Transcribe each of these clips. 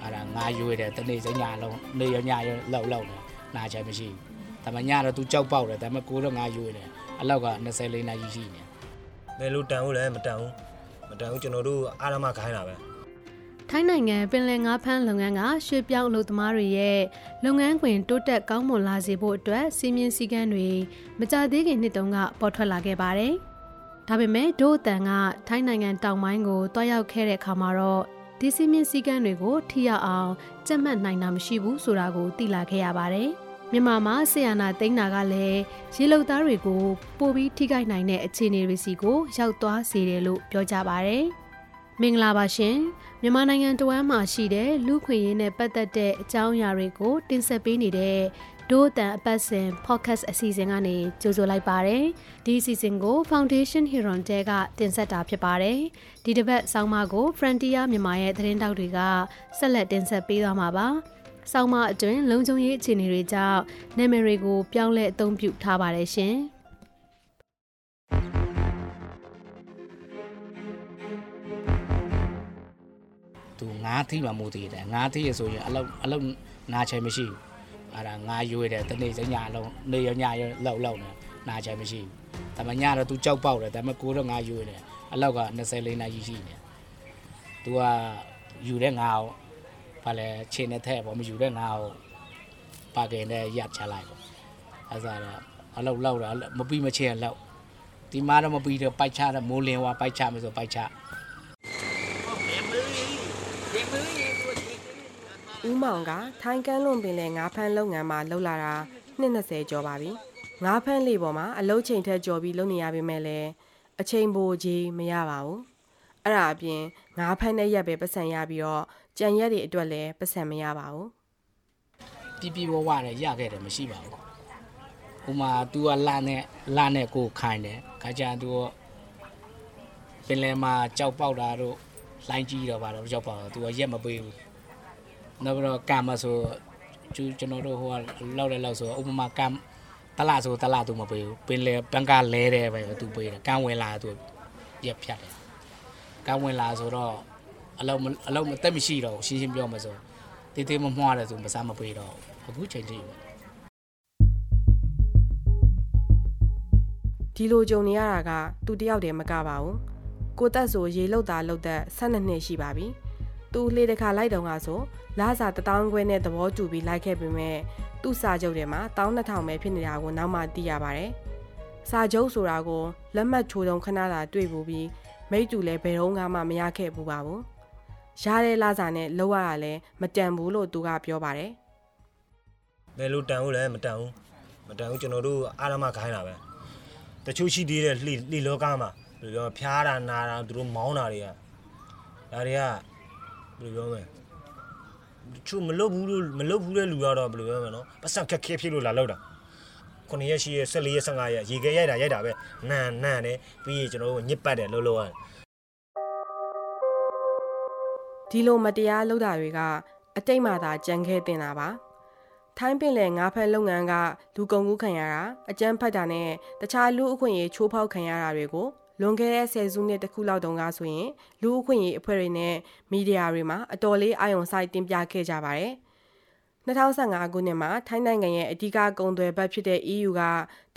အဲ့ဒါငါရွေတယ်တနေ့စညလုံးနေရညရလောက်လောက်တယ်နာချင်မရှိဘူးဒါပေမဲ့ညတော့ तू ကြောက်ပေါက်တယ်ဒါပေမဲ့ကိုတော့ငါရွေတယ်အလောက်က24နာရီရှိနေဘယ်လိုတန်ဦးလဲမတန်ဦးမတန်ဦးကျွန်တော်တို့အာရမခိုင်းတာပဲထိုင်းနိုင်ငံပင်လယ်ငါးဖမ်းလုပ်ငန်းကရွှေပြောင်းအလုပ်သမားတွေရဲ့လုပ်ငန်းခွင်တိုးတက်ကောင်းမွန်လာစေဖို့အတွက်စီမင်းစည်းကမ်းတွေမကြသေးခင်နှစ်တုန်းကပေါ်ထွက်လာခဲ့ပါတယ်။ ဒါပေမဲ့ဒို့အတန်ကထိုင်းနိုင်ငံတောင်ပိုင်းကိုတွားရောက်ခဲ့တဲ့အခါမှာတော့ဒီစီမင်းစည်းကမ်းတွေကိုထိရောက်အောင်ကြက်မှတ်နိုင်တာမရှိဘူးဆိုတာကိုသိလာခဲ့ရပါတယ်။မြန်မာမှာဆီယနာသိန်းနာကလည်းရေလုံသားတွေကိုပိုပြီးထိခိုက်နိုင်တဲ့အခြေအနေတွေစီကိုရောက်သွားစေတယ်လို့ပြောကြပါတယ်။မင်္ဂလာပါရှင်မြန်မာနိုင်ငံတဝမ်းမှာရှိတဲ့လူခွေရေးနဲ့ပတ်သက်တဲ့အကြောင်းအရာတွေကိုတင်ဆက်ပေးနေတဲ့ ဒို့အတန်အပတ်စဉ် podcast အစီအစဉ်ကနေကြိုဆိုလိုက်ပါတယ်ဒီအစီအစဉ်ကို Foundation Heron တဲကတင်ဆက်တာဖြစ်ပါတယ်ဒီတစ်ပတ်ဆောင်းပါးကို Frontier မြန်မာရဲ့သတင်းတောက်တွေကဆက်လက်တင်ဆက်ပေးသွားမှာပါဆောင်းပါးအတွင်းလုံခြုံရေးအခြေအနေတွေကြောင့်နာမည်တွေကိုပြောင်းလဲအသုံးပြုထားပါတယ်ရှင်သူငါးသီးမှမိုးသေးတယ်ငါးသီးရဆိုရင်အလောက်အလောက်နာချင်မရှိဘူး အဲ့ဒါငါရွေတယ်တနေ့စညလုံးနေရညရလောက်လောက်တယ်နာချင်မရှိဘူးဒါပေမဲ့ညတော့ तू ကြောက်ပေါက်တယ်ဒါပေမဲ့ကိုတော့ငါရွေတယ်အလောက်က24နာရီရှိနေ तू ကယူတဲ့ငါကိုဘာလဲခြေနဲ့ထည့်ပေါ့မယူတဲ့ငါကိုပါကင်နဲ့ရပ်ချလိုက်ပေါ့အဲ့ဒါတော့အလောက်လောက်တာမပြီးမချင်လောက်ဒီမှာတော့မပြီးတော့ပိုက်ချတယ်မိုးလင်းဝါပိုက်ချမယ်ဆိုပိုက်ချ ဦးမောင်ကထိုင်းကန်းလွန်ပင်လဲငါးဖမ်းလုပ်ငန်းမှာလှုပ်လာတာနှစ်20ကျော်ပါပြီငါးဖမ်းလေးပေါ်မှာအလုတ်ချိန်ထက်ကျော်ပြီးလုပ်နေရပေမဲ့လည်းအချိန်ပိုကြီးမရပါဘူးအဲ့ဒါအပြင်ငါးဖမ်းတဲ့ရက်ပဲပတ်စံရပြီးတော့ကြံရက်တွေအတွက်လည်းပတ်စံမရပါဘူး ပြပြဝဝနဲ့ရခဲ့တယ်မရှိပါဘူး။ဥမာ तू ကလာနဲ့လာနဲ့ကိုယ်ခိုင်းတယ်။ခါကျရင် तू ပင်လယ်မှာကြောက်ပေါက်တာတို့လိုင်းကြီးတော့ပါတော့ကြောက်ပေါက်တော့ तू ကရက်မပေးဘူး။ နောက်ပြီးတော့ကံမဆိုကျူကျွန်တော်တို့ဟိုကလောက်လဲလောက်ဆိုဥပမာကံတလားဆိုတလားသူမပေးဘူးပင်လေပန်ကလဲတယ်ပဲသူပေးတယ်ကံဝင်လာသူရက်ဖြတ်တယ်ကံဝင်လာဆိုတော့အလုံးအလုံးမတက်မရှိတော့ရှင်းရှင်းပြောမှဆိုတေးသေးမမွှားတယ်ဆိုမစားမပေးတော့အခုချိန်ကြည့်ပဲဒီလိုကြုံနေရတာကသူတယောက်တည်းမကပါဘူးကိုတက်ဆိုရေလောက်တာလောက်သက်12နှစ်ရှိပါပြီ။ သူလေတခါလိုက်တုံးကဆိုလာစာတထောင်ခွဲနဲ့သဘောတူပြီးလိုက်ခဲ့ပေမဲ့သူ့စာချုပ်ထဲမှာ12000ပဲဖြစ်နေတာကိုနောက်မှသိရပါတယ်စာချုပ်ဆိုတာကိုလက်မှတ်ချိုးတုံးခဏသာတွေ့ဘူးပြီးမိတူလည်းဘယ်တော့မှမရခဲ့ဘူးပါဘူးရတဲ့လာစာနဲ့လောက်ရတာလည်းမတန်ဘူးလို့သူကပြောပါတယ်ဘယ်လိုတန်ဦးလဲမတန်ဦးမတန်ဦးကျွန်တော်တို့အာရမခိုင်းတာပဲတချို့ရှိသေးတဲ့လှိလှိလောကမှာဘယ်လိုပြောမလဲဖျားတာနာတာသူတို့မောင်းတာတွေကဒါတွေက ဘယ်လိုပြောမလဲတချို့မလုပ်ဘူးလို့မလုပ်ဘူးတဲ့လူကတော့ဘယ်လိုပြောမလဲနော်ပတ်စံခက်ခဲဖြစ်လို့လာလောက်တာခုနှစ်ရက်ရှိရက်14ရက်15ရက်ရေခဲရိုက်တာရိုက်တာပဲနန်နန်တယ်ပြီးရင်ကျွန်တော်တို့ညစ်ပတ်တယ်လှုပ်လှုပ်ရတယ်ဒီလိုမတရားလုပ်တာတွေကအတိတ်မှသာကြံခဲ့တင်တာပါထိုင်းပင်လယ်ငါးဖက်လုပ်ငန်းကလူကုန်ကူးခံရတာအကြမ်းဖက်တာနဲ့တခြားလူအခွင့်အရေးချိုးဖောက်ခံရတာတွေကို လွန်ခဲ့တဲ့ဆယ်စုနှစ်တခုလောက်တုန်းကဆိုရင်လူအခွင့်အရေးအဖွဲ့တွေနဲ့မီဒီယာတွေမှာအတော်လေးအာရုံစိုက်တင်ပြခဲ့ကြပါတယ်2015ခုနှစ်မှာထိုင်းနိုင်ငံရဲ့အဓိကကုန်သွယ်ဘက်ဖြစ်တဲ့ EU က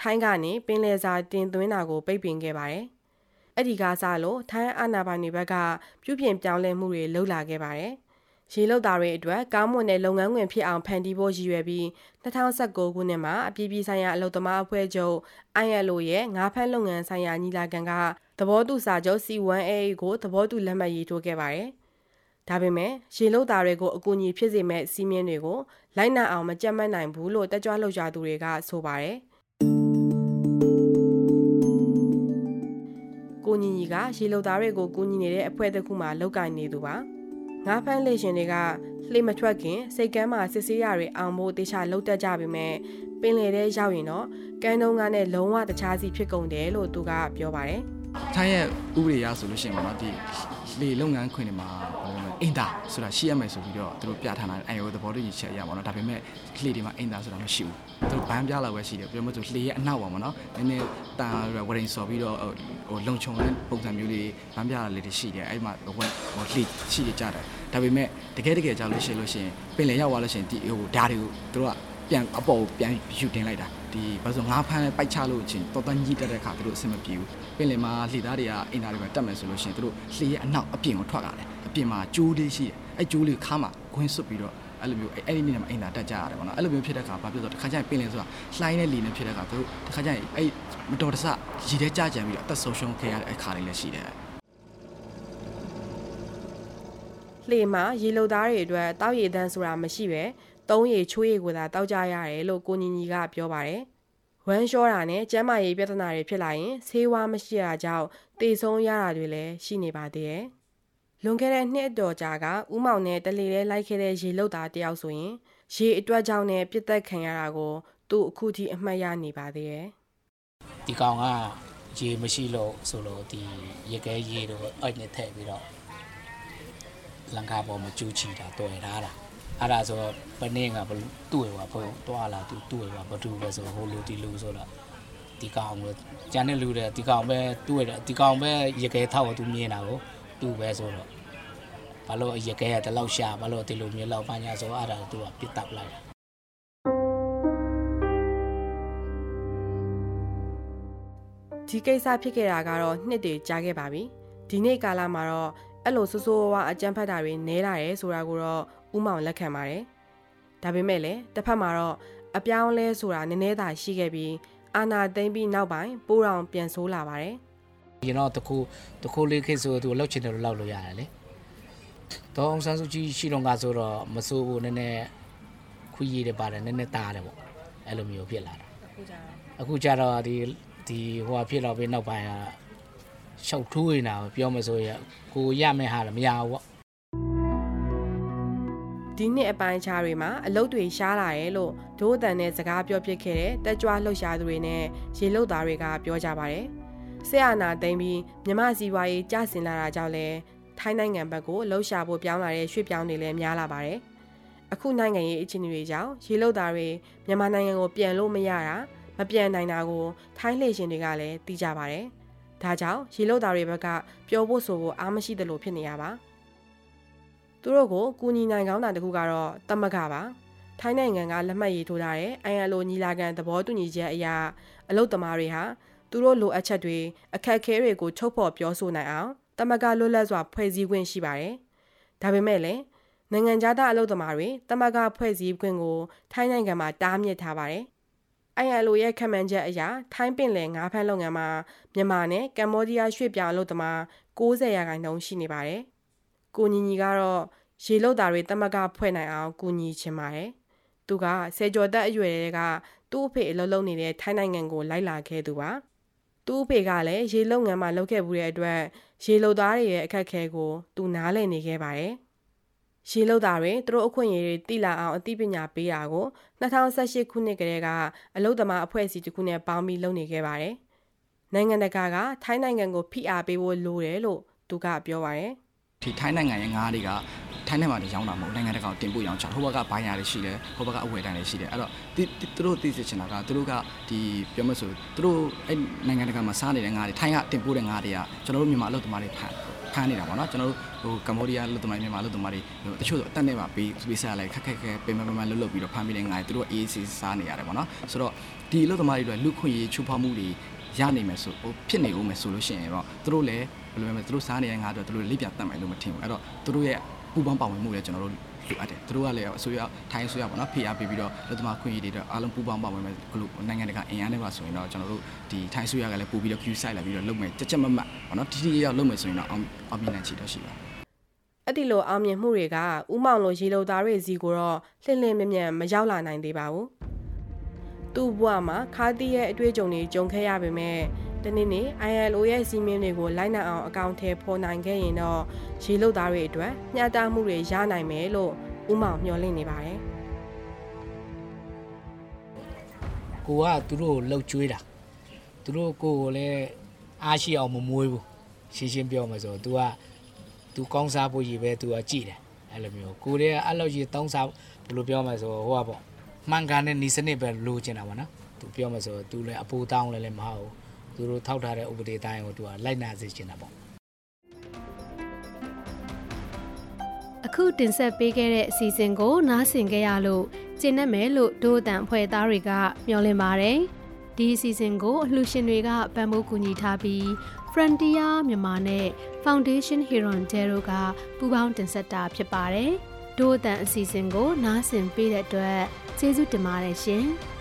ထိုင်းကနေပင်လယ်စာတင်သွင်းတာကိုပိတ်ပင်ခဲ့ပါတယ်။အဲ့ဒီကစားလို့ထိုင်းအာဏာပိုင်တွေဘက်ကပြုပြင်ပြောင်းလဲမှုတွေလှုပ်လာခဲ့ပါတယ်။ ရေလုတ်သားတွေအတွက်ကောင်းမွန်တဲ့လုပ်ငန်းခွင်ဖြစ်အောင်ဖန်တီးဖို့ရည်ရွယ်ပြီး2019ခုနှစ်မှာအပြည်ပြည်ဆိုင်ရာအလုပ်သမားအဖွဲ့ချုပ် ILO ရဲ့ငါးဖက်လုပ်ငန်းဆိုင်ရာညီလာခံကသဘောတူစာချုပ် C1AA ကိုသဘောတူလက်မှတ်ရေးထိုးခဲ့ပါတယ်။ဒါပေမဲ့ရေလုတ်သားတွေကိုအကူအညီဖြစ်စေမဲ့စီးမင်းတွေကိုလိုက်နာအောင်မကြက်မတ်နိုင်ဘူးလို့တက်ကြွလှုပ်ရှားသူတွေကဆိုပါတယ်။ကိုညီညီကရေလုတ်သားတွေကိုကူညီနေတဲ့အဖွဲ့တစ်ခုမှလောက်ကင်နေသူပါ။ ငါးဖမ်းလေရှင်တွေကလှေမထွက်ခင်စိတ်ကမ်းမှာစစ်ဆေးရတွေအောင်ဖို့တေချာလှုပ်တက်ကြပြီမဲ့ပင်လေထဲရောက်ရင်တော့ကန်းတုံးကနဲ့လုံးဝတခြားစီဖြစ်ကုန်တယ်လို့သူကပြောပါတယ်။ထိုင်းရဲ့ဥပဒေအရဆိုလို့ရှိရင်ပေါ့နော်ဒီလေလုပ်ငန်းခွင်တွေမှာဘယ်လိုလဲ အင်တာဆိုတာရှိရမယ်ဆိုပြီးတော့သူတို့ပြထားတာအဲဟိုသဘောတူညီချက်အရပေါ့နော်ဒါပေမဲ့လေတွေမှာအင်တာဆိုတာမရှိဘူးသူတို့ဘန်းပြလောက်ပဲရှိတယ်ပြောမှဆိုလေရဲ့အနောက်ပါပေါ့နော်နည်းနည်းတန်ဝရင်စော်ပြီးတော့ဟိုလုံချုံတဲ့ပုံစံမျိုးလေးဘန်းပြတာလေးတွေရှိတယ်အဲ့မှာဟိုဟိုလေရှိကြတယ်ဒါပေမဲ့တကယ်တကယ်ကြောက်လို့ရှိလို့ရှိရင်ပင်လေရောက်သွားလို့ရှိရင်ဒီဟိုဓာတ်တွေကိုသူတို့ကပြန်အပေါ်ပြန်ယူတင်လိုက်တာဒီဘာလို့ငါးဖမ်းလဲပိုက်ချလို့ချင်းတော်တော်ကြီးတက်တဲ့ခါသူတို့အဆင်မပြေဘူးပင်လယ်မှာလှေသားတွေကအင်တာတွေပဲတက်မယ်ဆိုလို့ရှိရင်သူတို့လှေရဲ့အနောက်အပြင်ကိုထွက်လာတယ် အပြင်မှာကျိုးလေးရှိတယ်အဲကျိုးလေးခါမှာခွင်းစွတ်ပြီးတော့အဲ့လိုမျိုးအဲ့ဒီနေ့မှာအင်တာတက်ကြရတယ်ပေါ့နော်အဲ့လိုမျိုးဖြစ်တဲ့ခါဘာဖြစ်လို့တခါကျရင်ပင်လယ်ဆိုတာလှိုင်းတဲ့လေနဲ့ဖြစ်တဲ့ခါသူတို့တခါကျရင်အဲ့မတော်တဆရည်တဲ့ကြကြံပြီးတော့အသက်ဆုံးရှုံးခဲ့ရတဲ့အခါလေးလည်းရှိတယ်လှေမှာရေလုံသားတွေအတွက်တောက်ရည်တန်းဆိုတာမရှိပဲသုံးရည်ချိုးရည်ကိုသာတောက်ကြရတယ်လို့ကိုညီညီကပြောပါတယ်။ဝမ်းလျှောတာနဲ့ကျန်းမာရေးပြဿနာတွေဖြစ်လာရင်ဆေးဝါးမရှိတာကြောင့်တေဆုံးရတာတွေလည်းရှိနေပါသေးတယ်။ လွန်ခဲ့တဲ့နှစ်အတော်ကြာကဥမောင်နဲ့တလီလဲလိုက်ခဲ့တဲ့ရေလုတ်သားတယောက်ဆိုရင်ရေအတွက်ကြောင့်နဲ့ပြစ်သက်ခံရတာကိုသူ့အခုထိအမှတ်ရနေပါသေးတယ်ဒီကောင်ကရေမရှိလို့ဆိုလို့ဒီရေခဲရေတို့အဲ့နဲ့ထည့်ပြီးတော့လန်ကာပေါ်မှာကျူးချီတာတွေ့ထားတာအဲ့ဒါဆိုဘယ်နေ့ကဘလူတွေ့ပါဘုံတွားလာသူတွေ့ပါဘသူပဲဆိုဟိုလူဒီလူဆိုတော့ဒီကောင်ကကျန်တဲ့လူတွေဒီကောင်ပဲတွေ့တယ်ဒီကောင်ပဲရေခဲထောက်သူမြင်တာကို သူပဲဆိုတော့ဘာလို့ရေခဲကတလောက်ရှာဘာလို့ဒီလိုမျိုးလောက်ပညာဆိုအဲ့ဒါသူကပြစ်တပ်လိုက်တာ။ဒီကိစ္စဖြစ်ခဲ့တာကတော့နှစ်တည်ကြာခဲ့ပါပြီ။ဒီနေ့ကာလမှာတော့အဲ့လိုဆိုးဆိုးဝါးဝါအကြမ်းဖက်တာတွေနဲလာတယ်ဆိုတာကိုတော့ဥမောင်လက်ခံပါတယ်။ဒါပေမဲ့လည်းတစ်ဖက်မှာတော့အပြောင်းလဲဆိုတာနည်းနည်းသာရှိခဲ့ပြီးအာနာသိမ့်ပြီးနောက်ပိုင်းပိုးတော်ပြန်ဆိုးလာပါတယ် ရင်တော့တခုတခုလေးခေတ်ဆိုသူလောက်ချင်တယ်လို့လောက်လို့ရတယ်လေတော့အောင်ဆန်းစုကြည်ရှိတော့ကဆိုတော့မစိုးဘူးနည်းနည်းခွေးရည်တယ်ပါတယ်နည်းနည်းတားတယ်ပေါ့အဲ့လိုမျိုးဖြစ်လာတာအခုကျတော့ဒီဒီဟိုဟာဖြစ်တော့ပြီးနောက်ပိုင်းကရှောက်ထိုးနေတာပဲပြောမဆိုရကိုရမယ့်ဟာလည်းမရဘူးပေါ့။ဒီနှစ်အပိုင်းခြားတွေမှာအလုတ်တွေရှားလာတယ်လို့ဒိုးအတန်နဲ့စကားပြောပြခဲ့တဲ့တက်ကြွလှုပ်ရှားသူတွေနဲ့ရေလုတ်သားတွေကပြောကြပါတယ်။ ဆရာနာသိမ့်ပြီးမြမစီဝါရေးကြဆင်လာတာကြောင့်လဲထိုင်းနိုင်ငံဘက်ကိုလှုပ်ရှားဖို့ပြောင်းလာတဲ့ရွှေ့ပြောင်းတွေလည်းများလာပါတယ်။အခုနိုင်ငံရေးအခြေအနေတွေကြောင့်ရေလုတ်သားတွေမြန်မာနိုင်ငံကိုပြန်လို့မရတာမပြန်နိုင်တာကိုထိုင်းလှည့်ရှင်တွေကလည်းသိကြပါတယ်။ဒါကြောင့်ရေလုတ်သားတွေဘက်ကပျော်ဖို့ဆိုဖို့အားမရှိသလိုဖြစ်နေရပါ။သူတို့ကိုကူညီနိုင်ကောင်းတာတခုကတော့တမကပါ။ထိုင်းနိုင်ငံကလက်မှတ်ရေးထိုးထားတဲ့ ILO ညီလာခံသဘောတူညီချက်အရအလုတ်သမားတွေဟာ သူတို့လိုအပ်ချက်တွေအခက်အခဲတွေကိုထုတ်ဖော်ပြောဆိုနိုင်အောင်တမကလွတ်လပ်စွာဖွဲ့စည်းခွင့်ရှိပါတယ်။ဒါပေမဲ့လည်းနိုင်ငံသားအလုတ်သမားတွေတမကဖွဲ့စည်းခွင့်ကိုထိုင်းနိုင်ငံမှာတားမြစ်ထားပါတယ်။ ILO ရဲ့ခံမှန်းချက်အရထိုင်းပင်လယ်ငါးဖမ်းလုပ်ငန်းမှာမြန်မာနဲ့ကမ္ဘောဒီးယားရွှေ့ပြောင်းအလုပ်သမား90ရာခိုင်နှုန်းရှိနေပါတယ်။ကိုညီညီကတော့ရေလုတ်သားတွေတမကဖွဲ့နိုင်အောင်ကူညီချင်ပါတယ်။သူကဆယ်ကျော်သက်အရွယ်တွေကသူ့အဖေအလုပ်လုပ်နေတဲ့ထိုင်းနိုင်ငံကိုလိုက်လာခဲ့သူပါ။ သူ့အဖေကလည်းရေလုံငန်းမှာလုပ်ခဲ့မှုတဲ့အတွက်ရေလုတ်သားတွေရဲ့အခက်အခဲကိုသူနားလည်နေခဲ့ပါတယ်။ရေလုတ်သားတွေသူတို့အခွင့်အရေးတွေတိလာအောင်အသိပညာပေးတာကို2018ခုနှစ်ကတည်းကအလုပ်သမားအဖွဲ့အစည်းတစ်ခုနဲ့ပေါင်းပြီးလုပ်နေခဲ့ပါတယ်။နိုင်ငံတကာကထိုင်းနိုင်ငံကိုဖိအားပေးဖို့လိုတယ်လို့သူကပြောပါတယ်ဒီထိုင်းနိုင်ငံရဲ့ငါးတွေက ထိုင်းနိုင်ငံမှာနေရောင်းတာမဟုတ်နိုင်ငံတကာကိုတင်ပို့ရောင်းချဟိုဘက်ကဘိုင်းယာတွေရှိတယ်ဟိုဘက်ကအဝယ်တန်းတွေရှိတယ်အဲ့တော့ဒီသူတို့သိစေချင်တာကသူတို့ကဒီပြောမဆိုသူတို့အဲ့နိုင်ငံတကာမှာစားနေတဲ့ငါးတွေထိုင်းကတင်ပို့တဲ့ငါးတွေကကျွန်တော်တို့မြန်မာအလုပ်သမားတွေဖမ်းဖမ်းနေတာပေါ့နော်ကျွန်တော်တို့ဟိုကမ္ဘောဒီးယားလူသမားမြန်မာလူသမားတွေတချို့အတက်နဲ့ပါပေးပေးစားလိုက်ခက်ခက်ခဲပင်ပန်းပန်းလှုပ်လှုပ်ပြီးတော့ဖမ်းပြီးတဲ့ငါးတွေသူတို့အေးအေးစားနေရတယ်ပေါ့နော်ဆိုတော့ဒီလူသမားတွေတို့လူခွင့်ရေးချိုးဖောက်မှုတွေရနိုင်မယ်ဆိုဟိုဖြစ်နေဦးမယ်ဆိုလို့ရှိရင်တော့သူတို့လည်းဘယ်လိုလဲသူတို့စားနေတဲ့ငါးတွေသူတို့လေးပြတ်တတ်မယ်လို့မထင်ဘူးအဲ့တော့သူတို့ရဲ့ ပူပေါင်းပါဝင်မှုလည်းကျွန်တော်တို့လိုအပ်တယ်သူတို့ကလည်းအစိုးရထိုင်းအစိုးရပေါ့နော်ဖိအားပေးပြီးတော့လူသမားခွင့်ရေးတွေတော့အားလုံးပူပေါင်းပါဝင်မယ်ဂလုနိုင်ငံတကာအင်အားနဲ့ပါဆိုရင်တော့ကျွန်တော်တို့ဒီထိုင်းအစိုးရကလည်းပို့ပြီးတော့ queue site လာပြီးတော့လုပ်မယ်ကြက်ကြက်မတ်မတ်ပေါ့နော်တီတီရောက်လုပ်မယ်ဆိုရင်တော့အောင်အောင်မြင်နိုင်ချေတော့ရှိပါ။အဲ့ဒီလိုအောင်မြင်မှုတွေကဥမောင်လိုရေလုံသားတွေစီကိုတော့လှင့်လှင့်မြက်မြက်မရောက်လာနိုင်သေးပါဘူး။သူ့ဘဝမှာခါတီးရဲ့အတွေ့အကြုံတွေကြုံခဲ့ရပေမဲ့ တနေ့နေ့ ILO ရဲ့စီမင်းတွေကိုလိုက်နိုင်အောင်အကောင့်ထဲဖော်နိုင်ခဲ့ရင်တော့ရေလုံသားတွေအတွက်မျှတမှုတွေရနိုင်မယ်လို့ဥမောင်မျှော်လင့်နေပါတယ်။ ကိုကသူတို့ကိုလှုပ်ကြွေးတာသူတို့ကိုယ်ကိုလည်း အားရှိအောင်မမွေးဘူးရှင်းရှင်းပြောမှဆို तू က तू ကောင်းစားဖို့ကြီးပဲ तू ကကြည်တယ်အဲ့လိုမျိုးကိုရဲအဲ့လိုကြီးတောင်းစားဘယ်လိုပြောမှဆိုဟိုကပေါ့မှန်ကန်တဲ့ဤစနစ်ပဲလိုချင်တာပေါ့နော် तू ပြောမှဆို तू လည်းအပူတောင်းလည်းလည်းမဟုတ်ဘူး သူတို့ထောက်ထားတဲ့ဥပဒေတိုင်းကို तू ကလိုက်နာစေချင်တာပေါ့အခုတင်ဆက်ပေးခဲ့တဲ့အစီအစဉ်ကို နားဆင်ကြရလို့ကျင့်တတ်မယ်လို့ဒို့အတန်ဖွဲ့သားတွေကမျှော်လင့်ပါတယ်။ဒီအစီအစဉ်ကိုအလှူရှင်တွေကပံ့ပိုးကူညီထားပြီး Frontier မြန်မာနဲ့ Foundation Heron Dero ကပူးပေါင်းတင်ဆက်တာဖြစ်ပါတယ်။ဒို့အတန်အစီအစဉ်ကို နားဆင်ပေးတဲ့အတွက်ကျေးဇူးတင်ပါတယ်ရှင်။